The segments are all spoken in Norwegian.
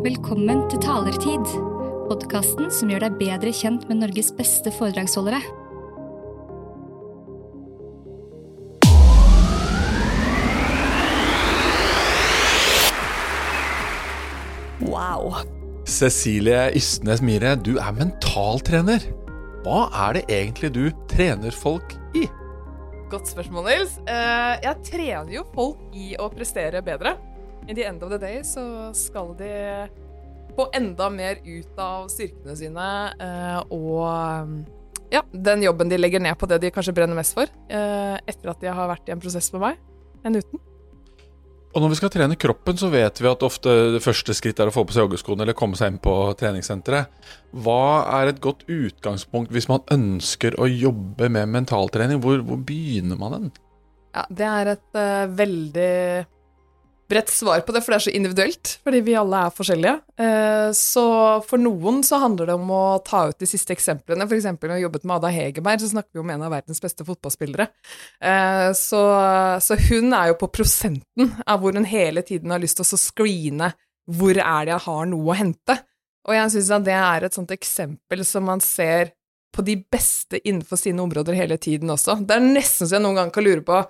Velkommen til Talertid, podkasten som gjør deg bedre kjent med Norges beste foredragsholdere. Wow. Cecilie Ystnes Mire, du er mentaltrener. Hva er det egentlig du trener folk i? Godt spørsmål, Nils. Eh, jeg trener jo folk i å prestere bedre. In the end of the day så skal de få enda mer ut av styrkene sine eh, og ja, den jobben de legger ned på det de kanskje brenner mest for, eh, etter at de har vært i en prosess med meg, enn uten. Og når vi skal trene kroppen, så vet vi at ofte det første skritt er å få på seg joggeskoene eller komme seg inn på treningssenteret. Hva er et godt utgangspunkt hvis man ønsker å jobbe med mentaltrening? Hvor, hvor begynner man den? Ja, det er et uh, veldig bredt svar på det, for det er så individuelt. Fordi vi alle er forskjellige. Uh, så for noen så handler det om å ta ut de siste eksemplene. F.eks. når vi jobbet med Ada Hegerberg, så snakker vi om en av verdens beste fotballspillere. Uh, så, hun er jo på prosenten av hvor hun hele tiden har lyst til å screene hvor er det jeg har noe å hente. Og jeg syns det er et sånt eksempel som man ser på de beste innenfor sine områder hele tiden også. Det er nesten så jeg noen gang kan lure på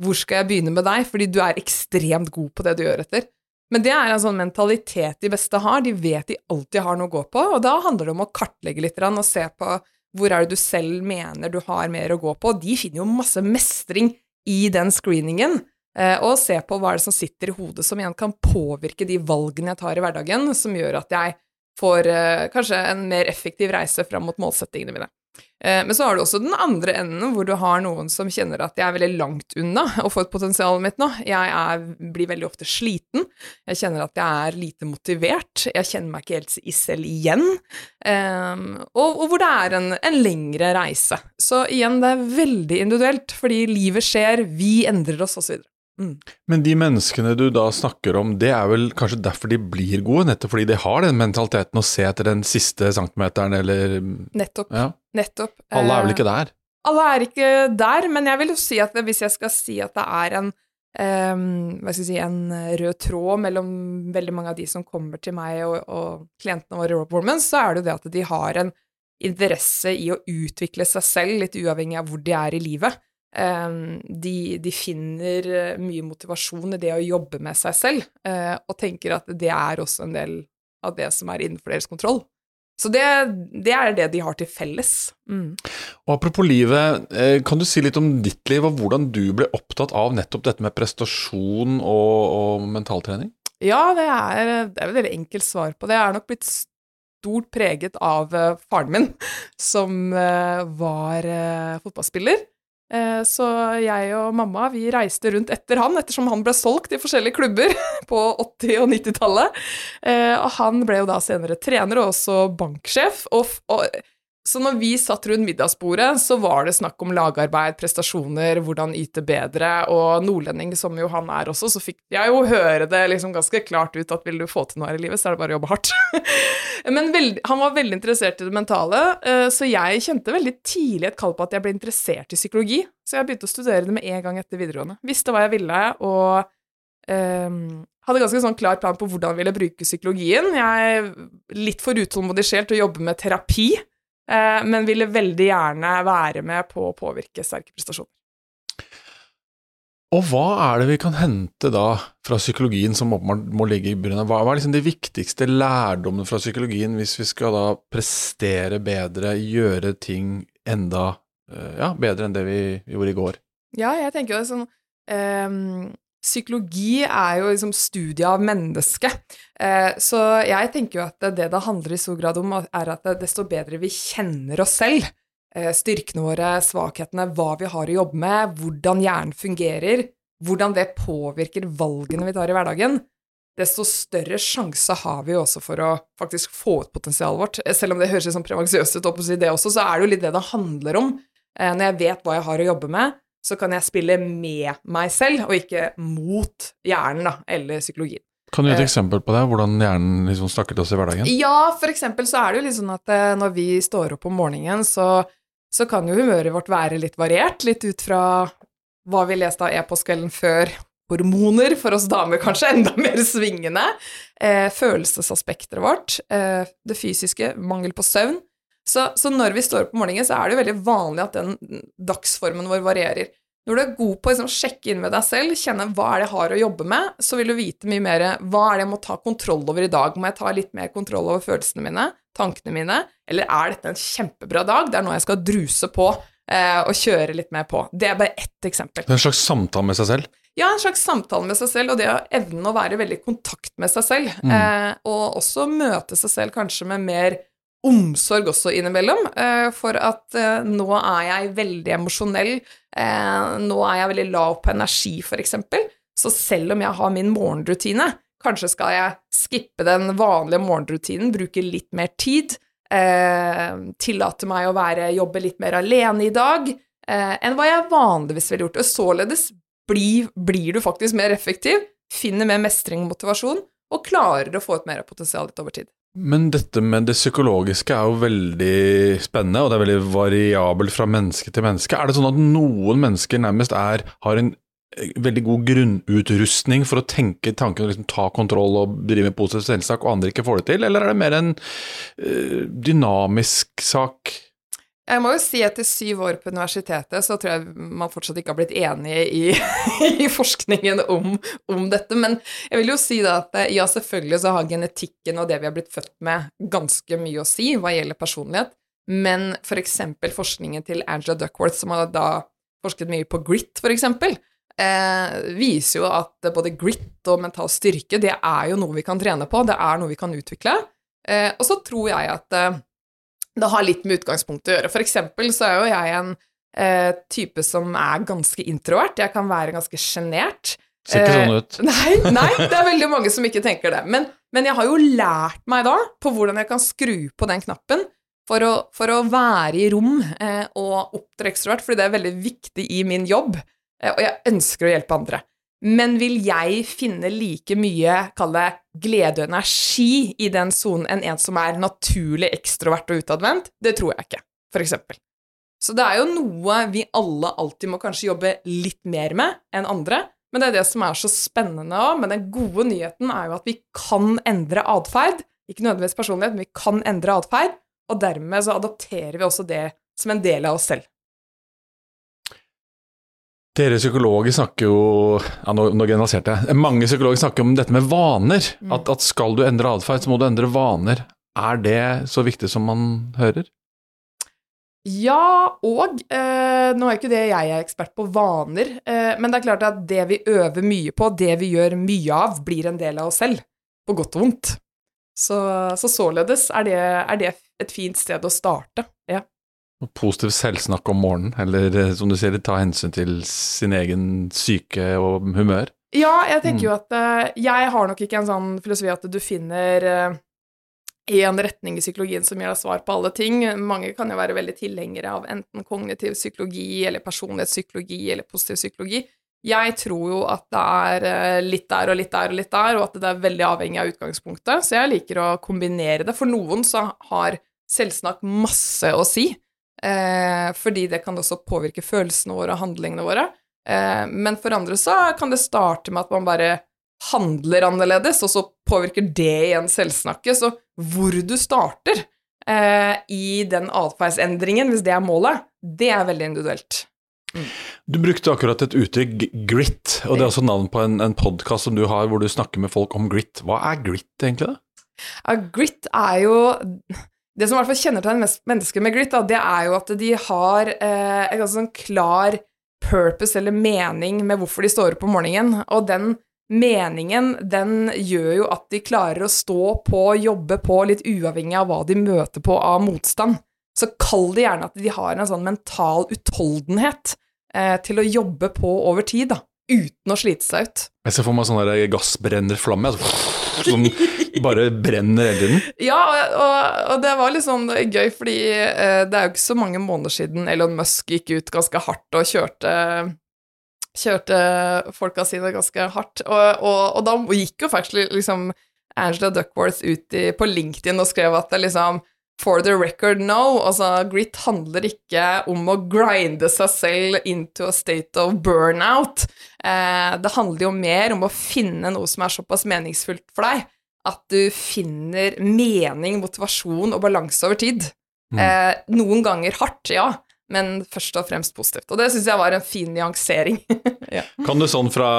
hvor skal jeg begynne med deg, fordi du er ekstremt god på det du gjør etter. Men det er en sånn mentalitet de beste har, de vet de alltid har noe å gå på, og da handler det om å kartlegge litt og se på hvor er det du selv mener du har mer å gå på, og de finner jo masse mestring i den screeningen, eh, og se på hva er det som sitter i hodet som igjen kan påvirke de valgene jeg tar i hverdagen, som gjør at jeg får eh, kanskje en mer effektiv reise fram mot målsettingene mine. Eh, men så har du også den andre enden, hvor du har noen som kjenner at jeg er veldig langt unna å få et potensial mitt nå. Jeg er, blir veldig ofte sliten. Jeg kjenner at jeg er lite motivert. Jeg kjenner meg ikke helt i selv igjen. Um, og, og, hvor det er en, en, lengre reise. Så igjen, det er veldig individuelt, fordi livet skjer, vi endrer oss, osv. Mm. Men de menneskene du da snakker om, det er vel kanskje derfor de blir gode? Nettopp fordi de har den mentaliteten å se etter den siste centimeteren, eller Nettopp. Ja. Nettopp. Alle er vel ikke der? Eh, alle er ikke der, men jeg vil jo si at hvis jeg skal si at det er en um, si, en rød tråd mellom veldig mange av de som kommer til meg og, og klientene våre i Rope Woman, så er det jo det at de har en interesse i å utvikle seg selv, litt uavhengig av hvor de er i livet. Ehm, de, de, finner eh, mye motivasjon i det å jobbe med seg selv, eh, og tenker at det er også en del av det som er innenfor deres kontroll. Så det, det er det de har til felles. Mm. Og Apropos livet, eh, kan du si litt om ditt liv, og hvordan du ble opptatt av nettopp dette med prestasjon og, og mentaltrening? Ja, det er, det er et veldig enkelt svar på det. Jeg er nok blitt stort preget av faren min, som var fotballspiller. Eh, så jeg og mamma vi reiste rundt etter han, ettersom han ble solgt i forskjellige klubber på 80- og 90-tallet. Eh, og han ble jo da senere trener og også banksjef. Og, og så når vi satt rundt middagsbordet, så var det snakk om lagarbeid, prestasjoner, hvordan yte bedre, og nordlending som jo han er også, så fikk jeg jo høre det liksom ganske klart ut at vil du få til noe her i livet, så er det bare å jobbe hardt. Men veld, han var veldig interessert i det mentale, eh, så jeg kjente veldig tidlig et kall på at jeg ble interessert i psykologi, så jeg begynte å studere det med en gang etter videregående. Visste hva jeg ville, og um, hadde ganske sånn klar plan på hvordan jeg ville bruke psykologien. Jeg er litt for utålmodig sjel til å jobbe med terapi. Eh, men ville veldig gjerne være med på å påvirke sterke prestasjoner. Og hva er det vi kan hente da fra psykologien som må ligge i bunnen? Hva er liksom de viktigste lærdommene fra psykologien hvis vi skal da prestere bedre, gjøre ting enda eh, ja, bedre enn det vi gjorde i går? Ja, jeg tenker jo sånn um, Psykologi er jo liksom studiet av mennesket. Eh, så jeg tenker jo at det det handler i stor grad om, er at desto bedre vi kjenner oss selv, eh, styrkene våre, svakhetene, hva vi har å jobbe med, hvordan hjernen fungerer, hvordan det påvirker valgene vi tar i hverdagen, desto større sjanse har vi også for å faktisk få ut potensialet vårt. Eh, selv om det høres litt sånn prevensiøst ut, det også, så er det jo litt det det handler om. Når jeg vet hva jeg har å jobbe med, så kan jeg spille med meg selv, og ikke mot hjernen da, eller psykologien. Kan du gi et eh, eksempel på det, hvordan hjernen liksom snakker til oss i hverdagen? Ja, for eksempel så er det jo litt sånn at eh, når vi står opp om morgenen, så, så kan jo humøret vårt være litt variert, litt ut fra hva vi leste av e-postkvelden før, hormoner, for oss damer kanskje enda mer svingende. Eh, følelsesaspektet vårt, eh, det fysiske, mangel på søvn. Så, så, når vi står opp om morgenen, så er det jo veldig vanlig at den dagsformen vår varierer. Når du er god på å liksom, sjekke inn med deg selv, kjenne hva er det jeg har å jobbe med, så vil du vite mye mer hva er det jeg må ta kontroll over i dag. Må jeg ta litt mer kontroll over følelsene mine, tankene mine, eller er dette en kjempebra dag? Det er noe jeg skal druse på eh, og kjøre litt mer på. Det er bare ett eksempel. En slags samtale med seg selv? Ja, en slags samtale med seg selv, og det å evne å være veldig i kontakt med seg selv. Mm. Eh, og også møte seg selv kanskje med mer omsorg også innimellom, eh, for at eh, nå er jeg veldig emosjonell, eh, nå er jeg veldig lav på energi, eksempel, så selv om jeg har min morgenrutine, kanskje skal jeg skippe den vanlige morgenrutinen, bruke litt mer tid, tillate meg å være, jobbe litt mer alene i dag enn hva jeg vanligvis ville gjort, og således blir, blir du faktisk mer effektiv, finner mer mestring og motivasjon, og klarer å få ut mer av potensialet over tid. Men dette med det psykologiske er jo veldig spennende, og det er veldig variabelt fra menneske til menneske. Er det sånn at noen mennesker nærmest er, har en eh, veldig god grunnutrustning for å tenke tanken og liksom ta kontroll og drive med positiv selvsak, og andre ikke får det til, eller er det mer en uh, dynamisk sak? Jeg må jo si at etter syv år på universitetet så tror jeg man fortsatt ikke har blitt enige i, i forskningen om, om, dette. Men jeg vil jo si da at ja, selvfølgelig så har genetikken og det vi har blitt født med, ganske mye å si hva gjelder personlighet. Men for eksempel forskningen til Angela Duckworth, som har da forsket mye på grit, for eksempel, eh, viser jo at både grit og mental styrke, det er jo noe vi kan trene på, det er noe vi kan utvikle. Eh, og så tror jeg at eh, det har litt med utgangspunktet å gjøre. For eksempel så er jo jeg en eh, type som er ganske introvert. Jeg kan være ganske sjenert. Ser ikke sånn ut. Eh, nei, nei, det er veldig mange som ikke tenker det. Men, men, jeg har jo lært meg da på hvordan jeg kan skru på den knappen for å, for å være i rom eh, og opptre ekstrovert, fordi det er veldig viktig i min jobb, eh, og jeg ønsker å hjelpe andre. Men vil jeg finne like mye, kall det, glede og energi i den sonen enn en som er naturlig ekstrovert og utadvendt? Det tror jeg ikke, for eksempel. Så det er jo noe vi alle alltid må kanskje jobbe litt mer med enn andre, men det er det som er så spennende òg. Men den gode nyheten er jo at vi kan endre atferd. Ikke nødvendigvis personlighet, men vi kan endre atferd, og dermed så adopterer vi også det som en del av oss selv. Dere psykologer snakker jo ja, nå, nå generaliserte jeg. Mange psykologer snakker om dette med vaner. Mm. At, at, skal du endre atferd, så må du endre vaner. Er det så viktig som man hører? Ja, og eh, Nå er ikke det jeg er ekspert på vaner, eh, men det er klart at det vi øver mye på, det vi gjør mye av, blir en del av oss selv. På godt og vondt. Så, så således er det, er det et fint sted å starte. Positiv selvsnakk om morgenen, eller eh, som du sier, ta hensyn til sin egen syke og humør? Ja, jeg tenker mm. jo at uh, jeg har nok ikke en sånn filosofi at du finner uh, en retning i psykologien som gir deg svar på alle ting. Mange kan jo være veldig tilhengere av enten kognitiv psykologi eller personlighetspsykologi eller positiv psykologi. Jeg tror jo at det er uh, litt der og litt der og litt der, og at det er veldig avhengig av utgangspunktet, så jeg liker å kombinere det. For noen så har selvsnakk masse å si. Eh, fordi det kan også påvirke følelsene våre og handlingene våre. Eh, men for andre så kan det starte med at man bare handler annerledes, og så påvirker det igjen selvsnakket. Så hvor du starter eh, i den atferdsendringen, hvis det er målet, det er veldig individuelt. Mm. Du brukte akkurat et uttrykk, grit, og det er også navn på en, en podkast som du har hvor du snakker med folk om grit. Hva er grit, egentlig? Ja, grit er jo det som i hvert fall kjennetegner mennesker med glitt, da, det er jo at de har eh, en ganske sånn klar purpose eller mening med hvorfor de står opp om morgenen, og den meningen, den gjør jo at de klarer å stå på, jobbe på, litt uavhengig av hva de møter på av motstand. Så kall det gjerne at de har en sånn mental utholdenhet eh, til å jobbe på over tid, da, uten å slite seg ut. Jeg ser for meg sånn gassbrennerflamme. Altså som bare brenner hele tiden? Ja, og, og, og, det var litt sånn gøy, fordi eh, det er jo ikke så mange måneder siden Elon Musk gikk ut ganske hardt og kjørte Kjørte folka sine ganske hardt. Og, og da gikk jo faktisk liksom Angela Duckworth ut i, på LinkedIn og skrev at det liksom for the record, no. Altså, grit handler ikke om å grinde seg selv into a state of burnout. Eh, det handler jo mer om å finne noe som er såpass meningsfullt for deg, at du finner mening, motivasjon og balanse over tid. Mm. Eh, noen ganger hardt, ja, men først og fremst positivt. Og det syns jeg var en fin nyansering. ja. Kan du sånn fra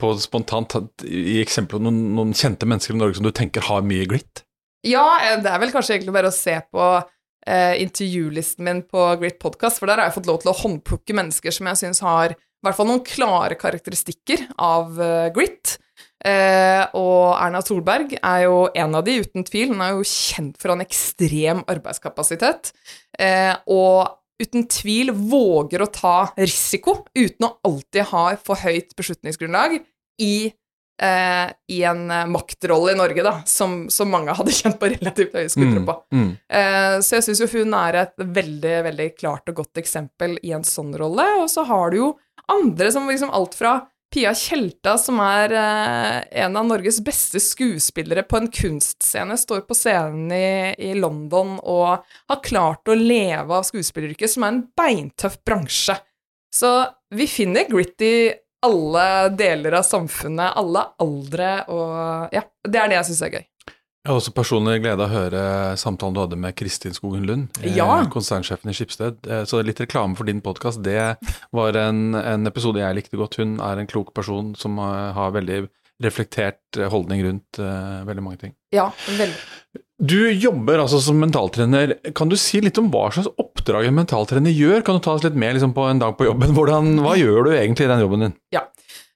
på spontant i eksempel noen, noen kjente mennesker i Norge som du tenker har mye glitt? Ja, eh, det er vel kanskje egentlig bare å se på eh, intervjulisten min på Great Podcast, for der har jeg fått lov til å håndplukke mennesker som jeg syns har i hvert fall noen klare karakteristikker av eh, grit. Eh, og Erna Solberg er jo en av de, uten tvil. Hun er jo kjent for en ekstrem arbeidskapasitet. Eh, og uten tvil våger å ta risiko uten å alltid ha for høyt beslutningsgrunnlag i eh, i en eh, maktrolle i Norge, da, som, som mange hadde kjent på relativt høye skuldre på. Mm, mm. Eh, så jeg syns jo hun er et veldig, veldig klart og godt eksempel i en sånn rolle. Og så har du jo andre som liksom alt fra Pia Tjelta, som er eh, en av Norges beste skuespillere på en kunstscene, står på scenen i, i London og har klart å leve av skuespilleryrket, som er en beintøff bransje. Så vi finner grit i alle deler av samfunnet, alle aldre, og ja, det er det jeg syns er gøy. Jeg har også personlig glede av å høre samtalen du hadde med Kristin Skogen Lund, eh, Ja. konsernsjefen i Skipsted. Eh, Så litt reklame for din podkast. Det var en, en episode jeg likte godt. Hun er en klok person som eh, har veldig reflektert holdning rundt uh, veldig mange ting. Ja, veldig. Du jobber altså som mentaltrener. Kan du si litt om hva slags oppdrag en mentaltrener gjør? Kan du ta oss litt med liksom, på en dag på jobben? Hvordan, hva gjør du egentlig i den jobben din? Eh,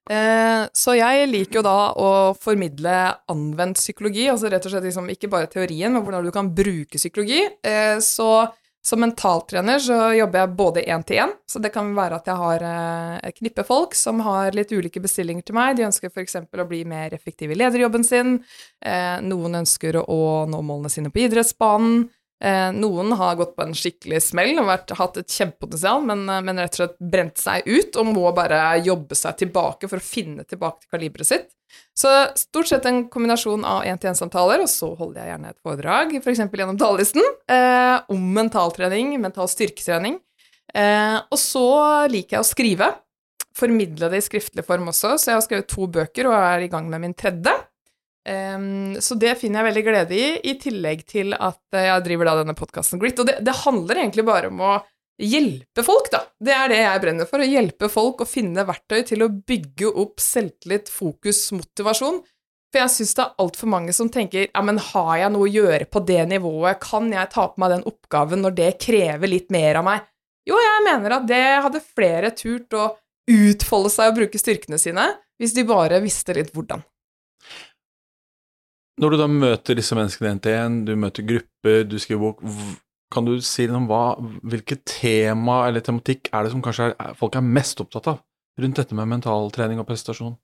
så jeg liker jo da å formidle anvendt psykologi, altså rett og slett liksom ikke bare teorien, men hvordan du kan bruke psykologi. Eh, så som mentaltrener så jobber jeg både én-til-én, så det kan være at jeg har eh, et knippe folk som har litt ulike bestillinger til meg. De ønsker f.eks. å bli mer effektive i lederjobben sin. Eh, noen ønsker å nå målene sine på idrettsbanen. Eh, noen har gått på en skikkelig smell og vært, hatt et kjempepotensial, men, eh, men rett og slett brent seg ut og må bare jobbe seg tilbake for å finne tilbake til kaliberet sitt. Så stort sett en kombinasjon av én-til-én-samtaler, og så holder jeg gjerne et foredrag, f.eks. For gjennom talerlisten, eh, om mentaltrening, mental styrketrening. Eh, og så liker jeg å skrive. Formidle det i skriftlig form også, så jeg har skrevet to bøker og er i gang med min tredje. Ehm, så det finner jeg veldig glede i, i tillegg til at eh, jeg driver da denne podkasten Grit. Og det, det handler egentlig bare om å hjelpe folk, da. Det er det jeg brenner for. Å hjelpe folk å finne verktøy til å bygge opp selvtillit, fokus, motivasjon. For jeg syns det er altfor mange som tenker ja, men har jeg noe å gjøre på det nivået, kan jeg ta på meg den oppgaven når det krever litt mer av meg? Jo, jeg mener at det hadde flere turt å utfolde seg og bruke styrkene sine, hvis de bare visste litt hvordan. Når du da møter disse menneskene én til én, du møter grupper, du skriver bok, kan du si noe om hva, hvilket tema eller tematikk er det som kanskje er, folk er mest opptatt av rundt dette med mentaltrening og prestasjon?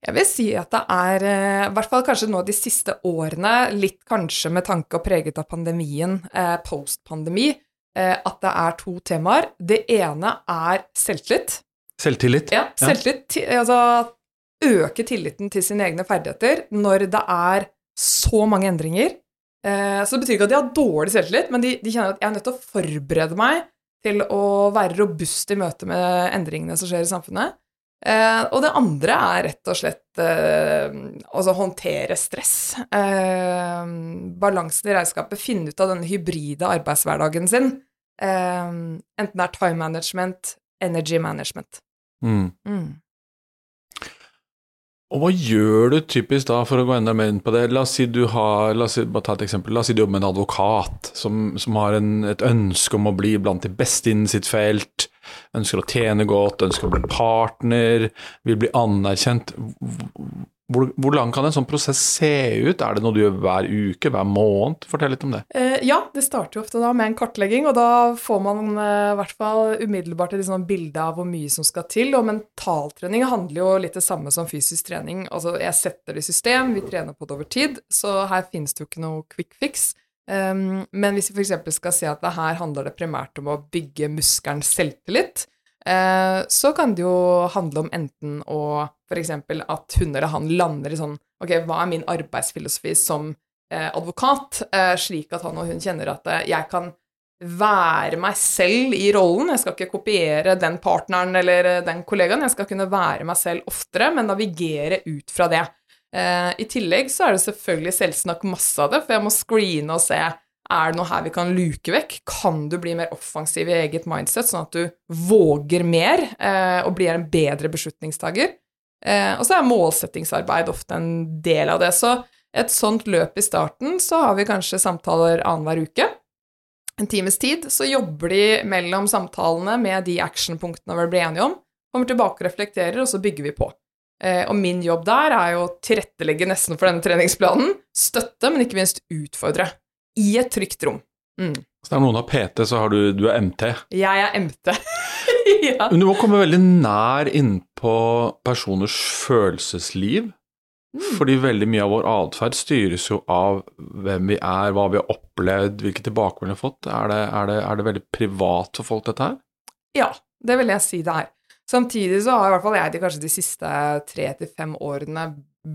Jeg vil si at det er, eh, i hvert fall kanskje nå de siste årene, litt kanskje med tanke og preget av pandemien, eh, post-pandemi, eh, at det er to temaer. Det ene er selvtillit. Selvtillit? Ja, selvtillit, ja. altså øke tilliten til sine egne ferdigheter når det er så mange endringer. Eh, så det betyr ikke at de har dårlig selvtillit, men de, de kjenner at jeg er nødt til å forberede meg til å være robust i møte med endringene som skjer i samfunnet. Eh, og det andre er rett og slett eh, altså håndtere stress. Balansen i regnskapet, finne ut av denne hybride arbeidshverdagen sin. Enten det er time management, energy management. Mm. Mm. Og hva gjør du typisk da, for å gå enda mer inn på det? La oss si du har, la oss si, bare ta et eksempel, la oss si du jobber med en advokat som, som har en, et ønske om å bli blant de beste innen sitt felt, ønsker å tjene godt, ønsker å bli partner, vil bli anerkjent. Hvor, hvor lang kan en sånn prosess se ut? Er det noe du gjør hver uke, hver måned? Fortell litt om det. Eh, ja, det starter jo ofte da med en kartlegging, og da får man eh, i hvert fall umiddelbart et sånn bilde av hvor mye som skal til. Og mentaltrening handler jo litt det samme som fysisk trening. Altså, jeg setter det i system, vi trener på det over tid, så her finnes det jo ikke noe quick fix. Um, men hvis vi f.eks. skal si at det her handler det primært om å bygge muskelen selvtillit, så kan det jo handle om enten å f.eks. at hun eller han lander i sånn Ok, hva er min arbeidsfilosofi som eh, advokat, eh, slik at han og hun kjenner at eh, jeg kan være meg selv i rollen. Jeg skal ikke kopiere den partneren eller eh, den kollegaen, jeg skal kunne være meg selv oftere, men navigere ut fra det. Eh, I tillegg så er det selvfølgelig selvsnakk masse av det, for jeg må screene og se er det noe her vi kan luke vekk? Kan du bli mer offensiv i eget mindset, sånn at du våger mer eh, og blir en bedre beslutningstaker? Eh, og så er målsettingsarbeid ofte en del av det. Så et sånt løp i starten, så har vi kanskje samtaler annenhver uke. En times tid. Så jobber de mellom samtalene med de actionpunktene vi blir enige om, kommer tilbake og reflekterer, og så bygger vi på. Eh, og min jobb der er jo å tilrettelegge nesten for denne treningsplanen, støtte, men ikke minst utfordre i et trygt rom. Mm. Så er noen av PT, så har du, du er MT. Jeg er MT. ja. Men du må komme veldig nær innpå personers følelsesliv. Mm. Fordi veldig mye av vår atferd styres jo av hvem vi er, hva vi har opplevd, hvilke tilbakemeldinger vi har fått. Er det, er, det, er det, veldig privat for folk, dette her? Ja, det vil jeg si det er. Samtidig så har i hvert fall jeg de, kanskje de siste tre til fem årene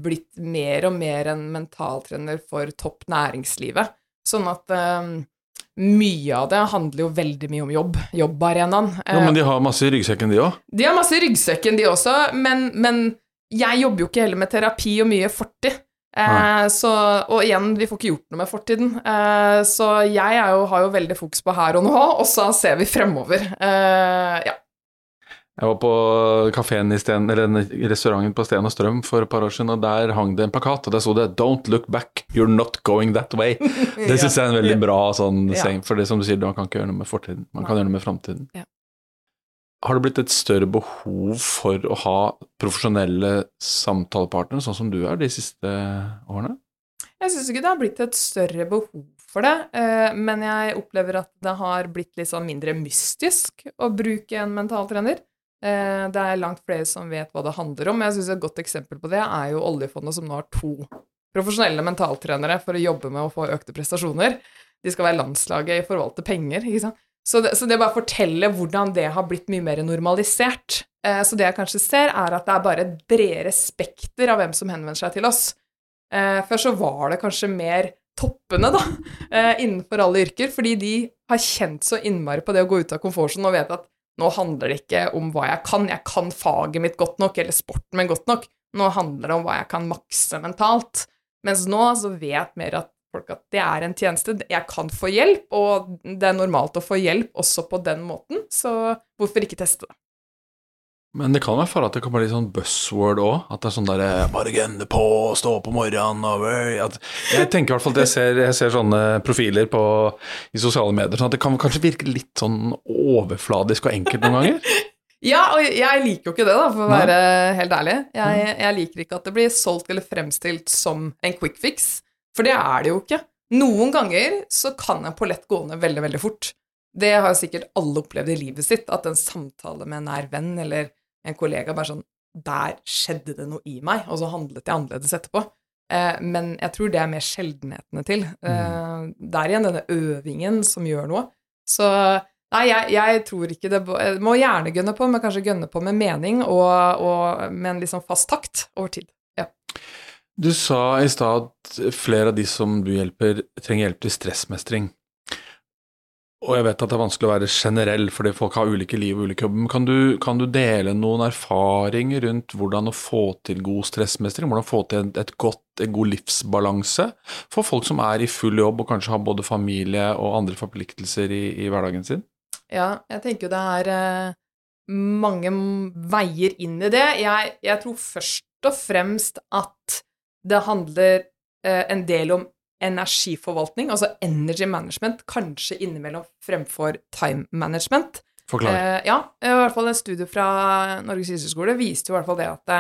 blitt mer og mer en mentaltrener for topp næringslivet. Sånn at um, mye av det handler jo veldig mye om jobb. Jobbarenaen. Ja, men de har masse i ryggsekken, de òg? De har masse i ryggsekken, de også, men, men, jeg jobber jo ikke heller med terapi og mye fortid. Eh, så, og igjen, vi får ikke gjort noe med fortiden. Eh, så jeg jo, har jo veldig fokus på her og nå, og så ser vi fremover. Eh, ja. Jeg var på kafeen i Sten, eller restauranten på Sten og Strøm for et par år siden, og der hang det en plakat, og der sto det 'Don't look back, you're not going that way'. Det syns jeg er en veldig bra sånn ja. seng, for det som du sier, man kan ikke gjøre noe med fortiden, man kan gjøre noe med framtiden. Ja. Har det blitt et større behov for å ha profesjonelle samtalepartnere, sånn som du er, de siste årene? Jeg syns ikke det har blitt et større behov for det, eh, men jeg opplever at det har blitt litt sånn mindre mystisk å bruke en mentaltrener. Eh, det er langt flere som vet hva det handler om. Jeg synes Et godt eksempel på det er jo oljefondet, som nå har to profesjonelle mentaltrenere for å jobbe med å få økte prestasjoner. De skal være landslaget i forhold til penger. ikke sant? Så det, så det bare forteller hvordan det har blitt mye mer normalisert. Eh, så det jeg kanskje ser, er at det er bare et bredere spekter av hvem som henvender seg til oss. Eh, før så var det kanskje mer toppene, da, innenfor alle yrker, fordi de har kjent så innmari på det å gå ut av komfortsonen og vet at nå handler det ikke om hva jeg kan, jeg kan faget mitt godt nok, eller sporten min godt nok. Nå handler det om hva jeg kan makse mentalt. Mens nå så vet mer at folk at det er en tjeneste. Jeg kan få hjelp, og det er normalt å få hjelp også på den måten, så hvorfor ikke teste det? Men det kan være for at det kan bli sånn buzzword òg. At det er sånn derre Bare gunne på, stå opp om morgenen og at, Jeg tenker i hvert fall at jeg ser, jeg ser sånne profiler på, i sosiale medier, sånn at det kan kanskje virke litt sånn overfladisk og enkelt noen ganger. ja, og jeg liker jo ikke det, da, for å være helt ærlig. Jeg, jeg, liker ikke at det blir solgt eller fremstilt som en quick fix, for det er det jo ikke. Noen ganger så kan en pollett gå ned veldig, veldig fort. Det har sikkert alle opplevd i livet sitt, at en samtale med en nær venn eller en kollega bare sånn Der skjedde det noe i meg, og så handlet jeg annerledes etterpå. Eh, men jeg tror det er mer sjeldenhetene til. Eh, der det er igjen denne øvingen som gjør noe. Så nei, jeg, jeg tror ikke det Må gjerne gønne på, men kanskje gønne på med mening og, og med en liksom fast takt over tid. Ja. Du sa i stad at flere av de som du hjelper, trenger hjelp til stressmestring. Og jeg vet at det er vanskelig å være generell, fordi folk har ulike liv og ulike jobber. Men kan du, kan du, dele noen erfaringer rundt hvordan å få til god stressmestring? Hvordan få til et, godt, en god livsbalanse for folk som er i full jobb og kanskje har både familie og andre forpliktelser i, i hverdagen sin? Ja, jeg tenker jo det er eh, mange veier inn i det. Jeg, jeg tror først og fremst at det handler eh, en del om energiforvaltning, altså energy management, kanskje innimellom fremfor time management. Forklar. Eh, ja, i hvert fall en studie fra Norges idrettshøgskole viste jo i hvert fall det at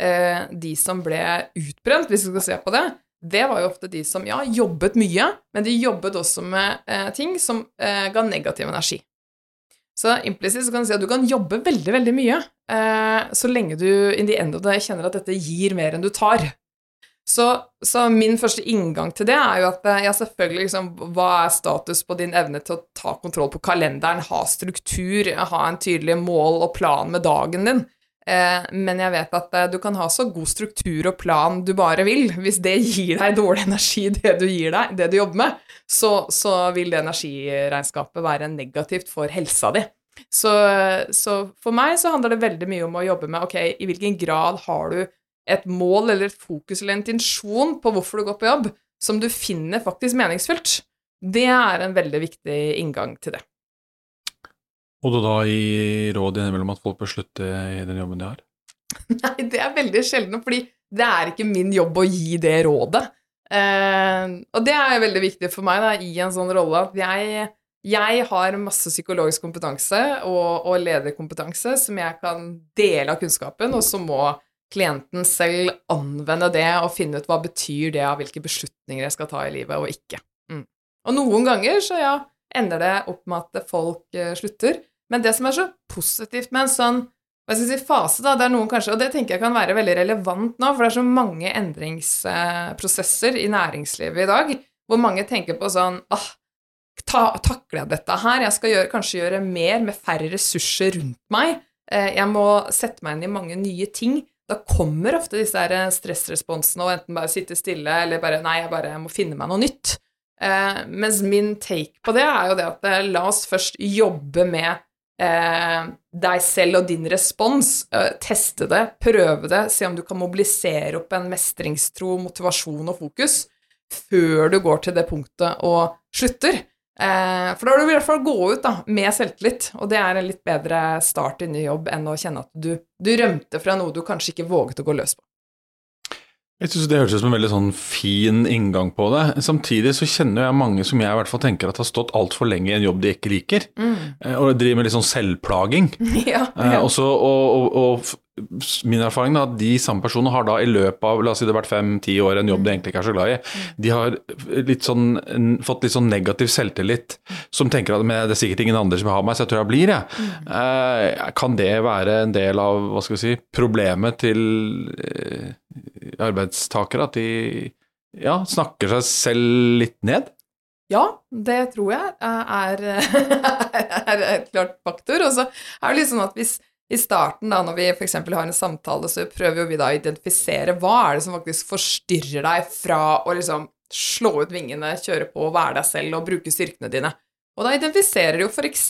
eh, de som ble utbrent, hvis vi skal se på det, det var jo ofte de som ja, jobbet mye, men de jobbet også med eh, ting som eh, ga negativ energi. Så implisitt så kan du si at du kan jobbe veldig, veldig mye, eh, så lenge du in the end of the kjenner at dette gir mer enn du tar. Så, så, min første inngang til det er jo at eh, ja, selvfølgelig liksom, Hva er status på din evne til å ta kontroll på kalenderen, ha struktur, ha en tydelig mål og plan med dagen din? Eh, men jeg vet at eh, du kan ha så god struktur og plan du bare vil. Hvis det gir deg dårlig energi, det du gir deg, det du jobber med, så, så vil det energiregnskapet være negativt for helsa di. Så, så, for meg så handler det veldig mye om å jobbe med ok, i hvilken grad har du et mål eller et fokus eller en intensjon på hvorfor du går på jobb, som du finner faktisk meningsfylt. Det er en veldig viktig inngang til det. Og du da i råd innimellom at folk bør slutte i den jobben de har? Nei, det er veldig sjelden, fordi det er ikke min jobb å gi det rådet. Eh, og det er veldig viktig for meg da, i en sånn rolle at jeg, jeg har masse psykologisk kompetanse og, og, lederkompetanse som jeg kan dele av kunnskapen, og som må klienten selv anvende det og finne ut hva betyr det av hvilke beslutninger jeg skal ta i livet og ikke. Mm. Og noen ganger så ja, ender det opp med at folk uh, slutter. Men det som er så positivt med en sånn hva skal jeg si, fase, da, det er noen kanskje, og det tenker jeg kan være veldig relevant nå, for det er så mange endringsprosesser i næringslivet i dag, hvor mange tenker på sånn ah, ta, takler jeg dette her? Jeg skal gjøre, kanskje gjøre mer med færre ressurser rundt meg. Eh, jeg må sette meg inn i mange nye ting. Da kommer ofte disse stressresponsene og enten bare sitte stille eller bare Nei, jeg bare må finne meg noe nytt. Eh, mens min take på det er jo det at eh, la oss først jobbe med eh, deg selv og din respons. Eh, teste det, prøve det, se om du kan mobilisere opp en mestringstro, motivasjon og fokus før du går til det punktet og slutter. Eh, for da vil du i hvert fall gå ut da, med selvtillit, og det er en litt bedre start i ny jobb enn å kjenne at du, du rømte fra noe du kanskje ikke våget å gå løs på. Jeg synes Det høres ut som en veldig sånn fin inngang på det. Samtidig så kjenner jeg mange som jeg i hvert fall tenker at har stått altfor lenge i en jobb de ikke liker, mm. Eh, og driver med litt sånn selvplaging. Ja, ja. Eh, også, og, og, og, min erfaring er at de samme personene har da i løpet av la oss si det har vært fem-ti år en jobb de egentlig ikke er så glad i, de har litt sånn, fått litt sånn negativ selvtillit, som tenker at det er sikkert ingen andre som vil ha meg, så jeg tror jeg blir, jeg. Eh, kan det være en del av hva skal vi si, problemet til eh, arbeidstakere? At de ja, snakker seg selv litt ned? Ja, det tror jeg er, er et klart faktor. Og så er det litt sånn at hvis i starten, da, når vi f.eks. har en samtale, så prøver vi da å identifisere hva er det som faktisk forstyrrer deg fra å liksom slå ut vingene, kjøre på, være deg selv og bruke styrkene dine. Og da identifiserer du jo f.eks.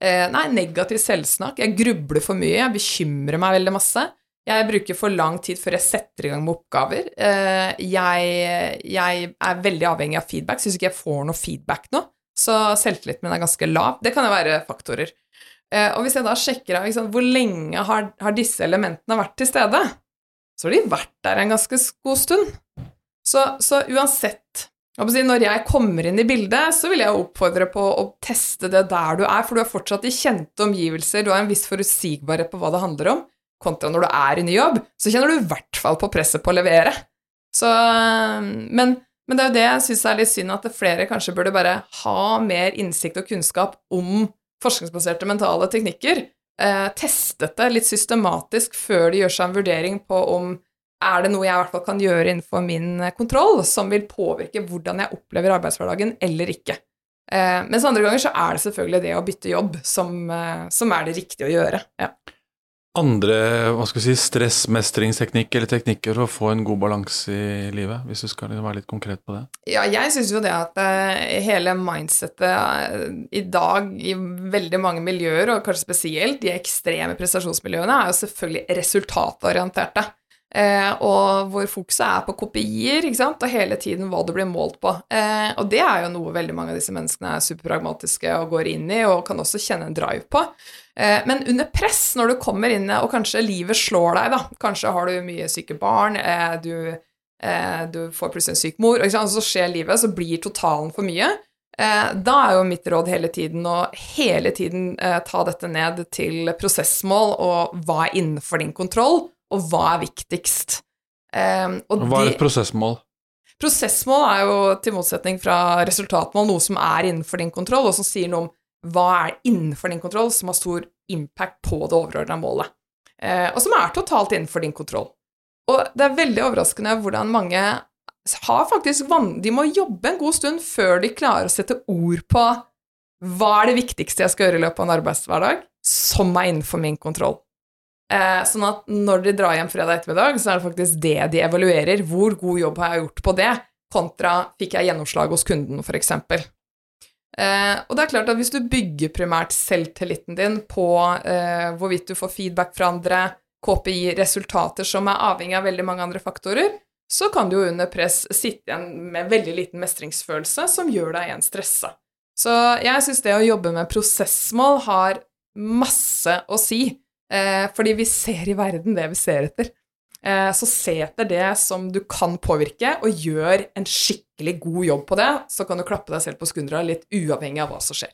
Eh, nei, negativ selvsnakk. Jeg grubler for mye, jeg bekymrer meg veldig masse. Jeg bruker for lang tid før jeg setter i gang med oppgaver. Eh, jeg, jeg, er veldig avhengig av feedback, syns ikke jeg får noe feedback nå. Så selvtilliten min er ganske lav. Det kan jo være faktorer. Eh, og hvis jeg da sjekker av liksom, hvor lenge har, har, disse elementene vært til stede, så har de vært der en ganske god stund. Så, så uansett Når jeg kommer inn i bildet, så vil jeg oppfordre på å teste det der du er, for du er fortsatt i kjente omgivelser, du har en viss forutsigbarhet på hva det handler om, kontra når du er i ny jobb, så kjenner du i hvert fall på presset på å levere. Så, men, men det er jo det jeg syns er litt synd, at flere kanskje burde bare ha mer innsikt og kunnskap om forskningsbaserte mentale teknikker, eh, testet det litt systematisk før de gjør seg en vurdering på om er det noe jeg i hvert fall kan gjøre innenfor min kontroll som vil påvirke hvordan jeg opplever arbeidshverdagen, eller ikke. Eh, mens andre ganger så er det selvfølgelig det å bytte jobb som, eh, som er det riktige å gjøre. Ja andre hva skal vi si, stressmestringsteknikk eller teknikker for å få en god balanse i livet, hvis du skal liksom være litt konkret på det? Ja, jeg syns jo det at uh, hele mindsettet uh, i dag i veldig mange miljøer, og kanskje spesielt de ekstreme prestasjonsmiljøene, er jo selvfølgelig resultatorienterte. Uh, og hvor fokuset er på kopier, ikke sant, og hele tiden hva du blir målt på. og det er jo noe veldig mange av disse menneskene er superpragmatiske og går inn i, og kan også kjenne en drive på. Eh, men under press, når du kommer inn og kanskje livet slår deg, da Kanskje har du mye syke barn, eh, du, eh, du får plutselig en syk mor, og så skjer livet, så blir totalen for mye. Da er jo mitt råd hele tiden å hele tiden ta dette ned til prosessmål og hva er innenfor din kontroll, og hva er viktigst. Og hva er et prosessmål? Prosessmål er jo til motsetning fra resultatmål noe som er innenfor din kontroll, og som sier noe om hva er innenfor din kontroll som har stor impact på det overordna målet, eh, og som er totalt innenfor din kontroll. Og det er veldig overraskende hvordan mange har faktisk van De må jobbe en god stund før de klarer å sette ord på hva er det viktigste jeg skal gjøre i løpet av en arbeidshverdag, som er innenfor min kontroll. Eh, sånn at når de drar hjem fredag ettermiddag, så er det faktisk det de evaluerer. Hvor god jobb har jeg gjort på det, kontra fikk jeg gjennomslag hos kunden, f.eks. Eh, og det er klart at hvis du bygger primært selvtilliten din på eh, hvorvidt du får feedback fra andre, KPI, resultater som er avhengig av veldig mange andre faktorer, så kan du jo under press sitte igjen med veldig liten mestringsfølelse som gjør deg igjen stressa. Så jeg syns det å jobbe med prosessmål har masse å si, fordi vi ser i verden det vi ser etter. Eh, så se etter det som du kan påvirke, og gjør en skikkelig god jobb på det, så kan du klappe deg selv på skuldra litt uavhengig av hva som skjer.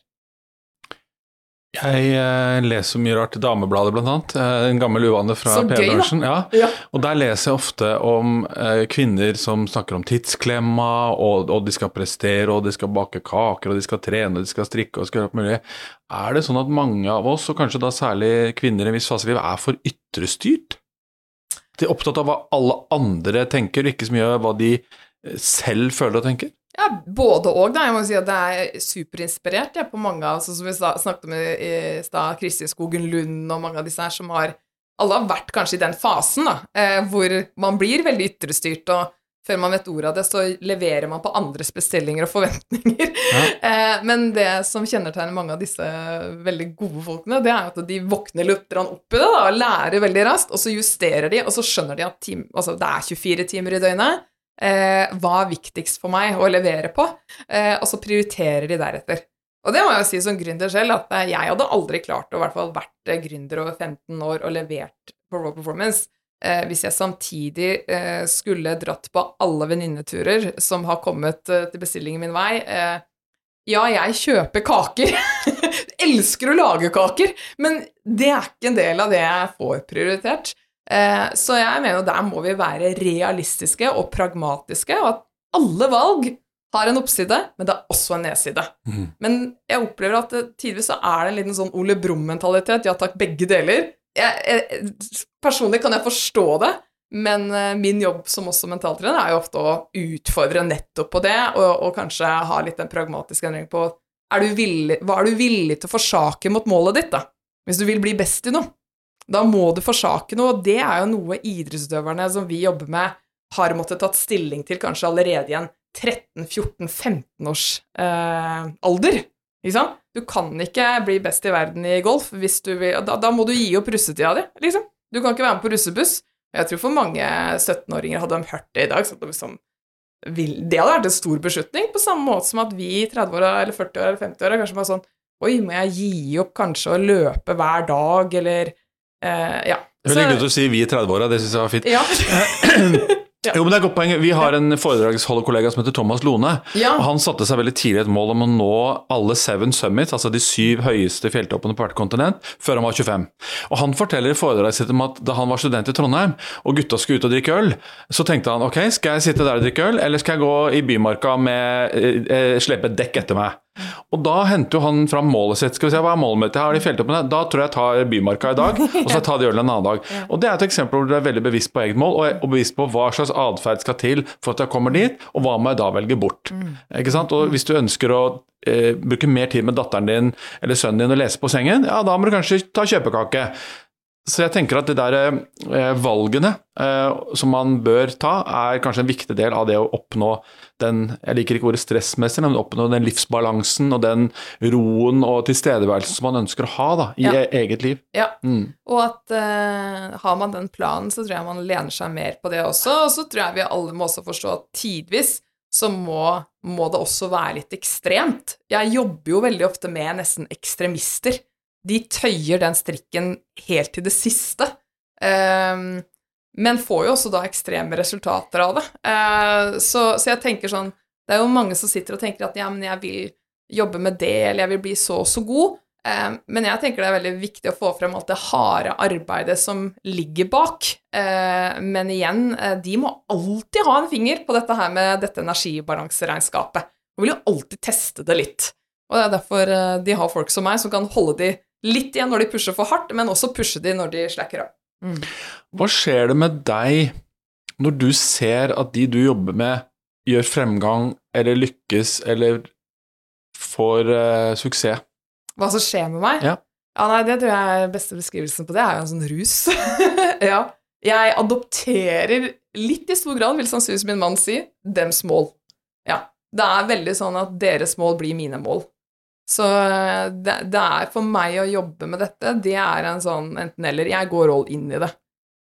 Jeg eh, leser mye rart i Damebladet, blant annet. Eh, en gammel uvane fra. PR-bransjen. Ja. Ja. Og der leser jeg ofte om eh, kvinner som snakker om tidsklemma, og, og de skal prestere, og de skal bake kaker, og de skal trene, og de skal strikke og skal gjøre alt mulig. Er det sånn at mange av oss, og kanskje da særlig kvinner i en viss fase i livet, er for ytrestyrt? De er opptatt av hva alle andre tenker, og ikke så mye av hva de selv føler og tenker? Ja, både og, da. Jeg må si at det er superinspirert jeg, på mange av altså, som vi snakket om i stad, Kristi Skogen Lund og mange av disse her som har Alle har vært kanskje i den fasen, da, eh, hvor man blir veldig ytrestyrt, og før man vet ordet av det, så leverer man på andres bestillinger og forventninger. Eh, men det som kjennetegner mange av disse veldig gode folkene, det er at de våkner litt opp i det da, og lærer veldig raskt, og så justerer de, og så skjønner de at tim, altså, det er 24 timer i døgnet. Eh, hva er viktigst for meg å levere på? Eh, og så prioriterer de deretter. Og det må jeg jo si som gründer selv, at eh, jeg hadde aldri klart å i hvert fall vært eh, gründer over 15 år og levert på Raw Performance eh, hvis jeg samtidig eh, skulle dratt på alle venninneturer som har kommet til bestillingen min vei. Ja, jeg kjøper kaker. Elsker å lage kaker, men det er ikke en del av det jeg får prioritert. Eh, så jeg mener jo der må vi være realistiske og pragmatiske, og at alle valg har en oppside, men det er også en nedside. Mm. Men jeg opplever at det, tidvis så er det en liten sånn Ole Brumm-mentalitet. Ja takk, begge deler. Jeg, jeg, personlig kan jeg forstå det, men eh, min jobb som også mentaltrener er jo ofte å utfordre nettopp på det, og, og kanskje ha litt en pragmatisk endring på er du villig, hva er du villig til å forsake mot målet ditt, da? Hvis du vil bli best i noe. Da må du forsake noe, og det er jo noe idrettsutøverne som vi jobber med, har måttet tatt stilling til kanskje allerede i en 13-14-15 års eh, alder. Liksom. Du kan ikke bli best i verden i golf hvis du vil Da, da må du gi opp russetida di, liksom. Du kan ikke være med på russebuss. Jeg tror for mange 17-åringer hadde de hørt det i dag, liksom Det hadde vært en stor beslutning, på samme måte som at vi i 30-åra eller 40-åra eller 50-åra kanskje var sånn Oi, må jeg gi opp kanskje å løpe hver dag, eller Ja. Veldig gøy å si vi i 30-åra, det syns jeg var fint. Ja. Ja. Jo, men det er et godt poeng. Vi har en foredragsholderkollega som heter Thomas Lone. Ja. og Han satte seg veldig tidlig et mål om å nå alle seven summits, altså de syv høyeste fjelltoppene på hvert kontinent, før han var 25. Og Han forteller i foredraget sitt om at da han var student i Trondheim, og gutta skulle ut og drikke øl, så tenkte han ok, skal jeg sitte der og drikke øl, eller skal jeg gå i Bymarka med eh, eh, slepe dekk etter meg? Og da henter han fram målet sitt. Skal vi se, Hva er målet mitt? Har de fjelltoppene. Da tror jeg jeg tar Bymarka i dag, og så tar de ølen en annen dag. Og Det er et eksempel hvor du er veldig bevisst på eget mål, og, og bevisst på hva slags atferd skal til for at jeg kommer dit, og hva må jeg da velge bort. Ikke sant? Og Hvis du ønsker å eh, bruke mer tid med datteren din eller sønnen din og lese på sengen, ja, da må du kanskje ta kjøpekake. Så jeg tenker at de der eh, valgene eh, som man bør ta, er kanskje en viktig del av det å oppnå den Jeg liker ikke ordet stressmessig, men oppnå den livsbalansen og den roen og tilstedeværelsen som man ønsker å ha da, i Ja. e- eget liv. Ja. Mm. Og at eh, har man den planen, så tror jeg man lener seg mer på det også. Og så tror jeg vi alle må også forstå at tidvis så må, må det også være litt ekstremt. Jeg jobber jo veldig ofte med nesten ekstremister. De tøyer den strikken helt til det siste. Um, men får jo også da ekstreme resultater av det. Uh, så, så jeg tenker sånn Det er jo mange som sitter og tenker at ja, men jeg vil jobbe med det, eller jeg vil bli så og så god. Um, Men jeg tenker det er veldig viktig å få frem alt det harde arbeidet som ligger bak. Uh, Men igjen, uh, de må alltid ha en finger på dette her med dette energibalanseregnskapet. Man vil jo alltid teste det litt. Og det er derfor de har folk som meg, som kan holde de litt igjen når de pusher for hardt, men også pushe de når de slacker av. Hva skjer det med deg når du ser at de du jobber med, gjør fremgang eller lykkes eller får uh, suksess? Hva som skjer med meg? Ja. Ja, nei, det tror jeg er beste beskrivelsen på det, er jo en sånn rus. ja. Jeg adopterer litt i stor grad, vil sannsynligvis min mann si, dems mål. Ja. Det er veldig sånn at deres mål blir mine mål. Så eh, det, det er for meg å jobbe med dette, det er en sånn enten-eller. Jeg går all inn i det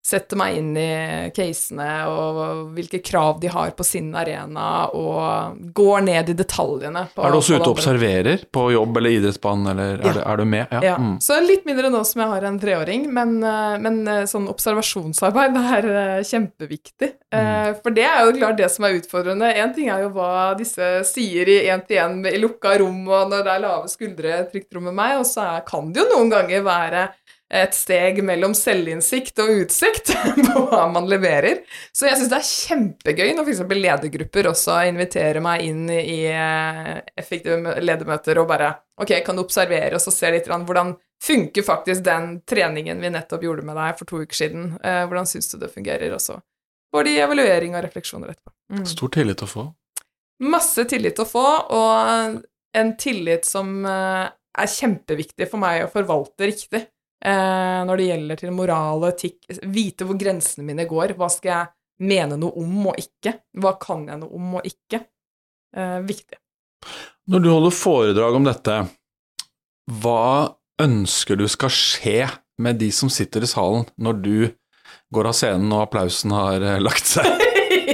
setter meg inn i casene og hvilke krav de har på sin arena, og går ned i detaljene. På, er du også ute og observerer på jobb eller idrettsbanen, eller ja. er, du, er, du, med? Ja. ja. Mm. Så litt mindre nå som jeg har en treåring, men, eh, men eh, sånn observasjonsarbeid er eh, kjempeviktig. Mm. For det er jo klart det som er utfordrende. Én ting er jo hva disse sier i én-til-én i lukka rom, og når det er lave skuldre trygt rom med meg, og så kan det jo noen ganger være et steg mellom selvinnsikt og utsikt på hva man leverer. Så jeg syns det er kjempegøy når f.eks. ledergrupper også inviterer meg inn i eh, effektive ledermøter og bare Ok, kan du observere oss og se litt hvordan funker faktisk den treningen vi nettopp gjorde med deg for to uker siden? Eh, hvordan syns du det fungerer? også? Både i de evaluering og refleksjoner etterpå. Mm. Stor tillit å få. Masse tillit å få, og en tillit som eh, er kjempeviktig for meg å forvalte riktig eh, når det gjelder til moral og etikk. Vite hvor grensene mine går. Hva skal jeg mene noe om og ikke? Hva kan jeg noe om og ikke? Eh, viktig. Når du holder foredrag om dette, hva ønsker du skal skje med de som sitter i salen når du går av scenen og applausen har eh, lagt seg?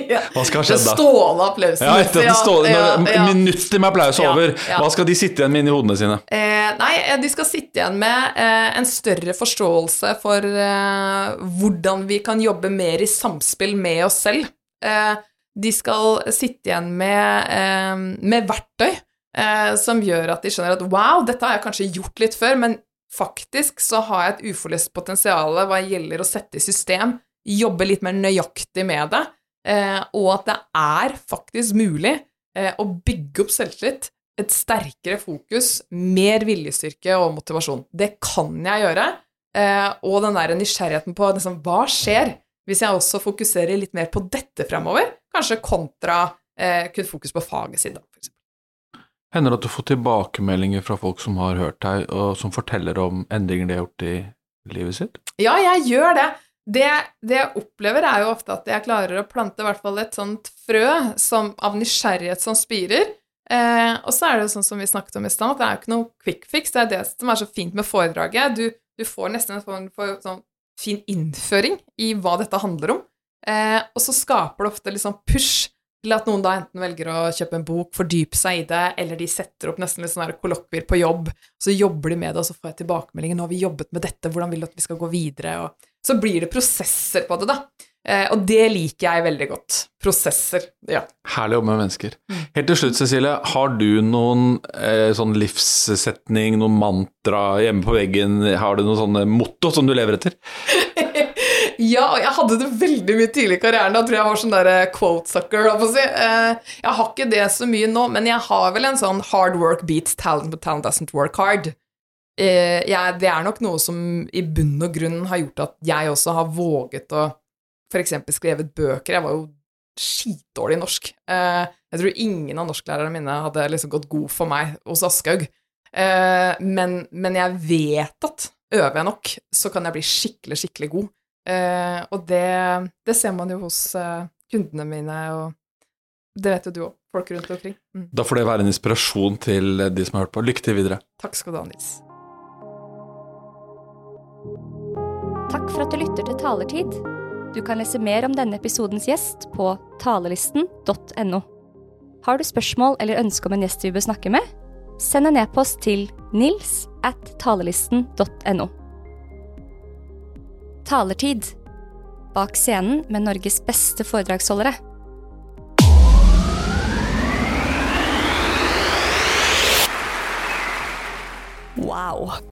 Hva skal ha skjedd da? Stående applausen. Ja, etter at det stående, ja, ja, Minutter med applaus over, hva skal de sitte igjen med inni hodene sine? Eh, nei, eh, de skal sitte igjen med eh, en større forståelse for eh, hvordan vi kan jobbe mer i samspill med oss selv. Eh, de skal sitte igjen med, eh, med verktøy som gjør at de skjønner at wow, dette har jeg kanskje gjort litt før, men faktisk så har jeg et uforløst potensial hva gjelder å sette i system, jobbe litt mer nøyaktig med det, og at det er faktisk mulig eh, å bygge opp selvtillit, et sterkere fokus, mer viljestyrke og motivasjon. Det kan jeg gjøre. Eh, og den der nysgjerrigheten på liksom, hva skjer hvis jeg også fokuserer litt mer på dette fremover, kanskje kontra eh, kun fokus på faget sitt, f.eks. Hender det at du får tilbakemeldinger fra folk som har hørt deg, og som forteller om endringer de har gjort i livet sitt? Ja, jeg gjør det. Det, det, jeg opplever, er jo ofte at jeg klarer å plante i hvert fall et sånt frø som, av nysgjerrighet som spirer. Eh, og så er det jo sånn som vi snakket om i stad, at det er jo ikke noe quick fix. Det er det som er så fint med foredraget. Du, du får nesten en form for sånn fin innføring i hva dette handler om. Eh, og så skaper det ofte litt sånn push til at noen da enten velger å kjøpe en bok, fordype seg i det, eller de setter opp nesten litt sånne kollokvier på jobb. Så jobber de med det, og så får jeg tilbakemeldinger 'Nå har vi jobbet med dette. Hvordan vil du at vi skal gå videre?' Og så blir det prosesser på det, da. Eh, og det liker jeg veldig godt. Prosesser. Ja. Herlig å jobbe med mennesker. Mm. Helt til slutt, Cecilie, har du noen eh, sånn livssetning, noen mantra hjemme på veggen? Har du noen sånne motto som du lever etter? ja, og jeg hadde det veldig mye tidlig i karrieren. Da tror jeg jeg var sånn der eh, quote-sucker. Si. Eh, jeg har ikke det så mye nå, men jeg har vel en sånn hard work beats talent, but talent doesn't work hard. Eh, jeg, det er nok noe som i bunn og grunn har gjort at jeg også har våget å f.eks. skrevet bøker. Jeg var jo skitdårlig i norsk. Eh, jeg tror ingen av norsklærerne mine hadde liksom gått god for meg hos Aschehoug. Eh, men, men, jeg vet at øver jeg nok, så kan jeg bli skikkelig, skikkelig god. og det, det ser man jo hos kundene mine, og det vet jo du òg. Folk rundt omkring. Mm. Da får det være en inspirasjon til de som har hørt på. Lykke til videre. Takk skal du ha, Nils. Takk for at du lytter til Talertid. Du kan lese mer om denne episodens gjest på talelisten.no. Har du spørsmål eller ønske om en gjest vi bør snakke med? Send en e-post til nils at talelisten.no. Talertid. Bak scenen med Norges beste foredragsholdere. Wow.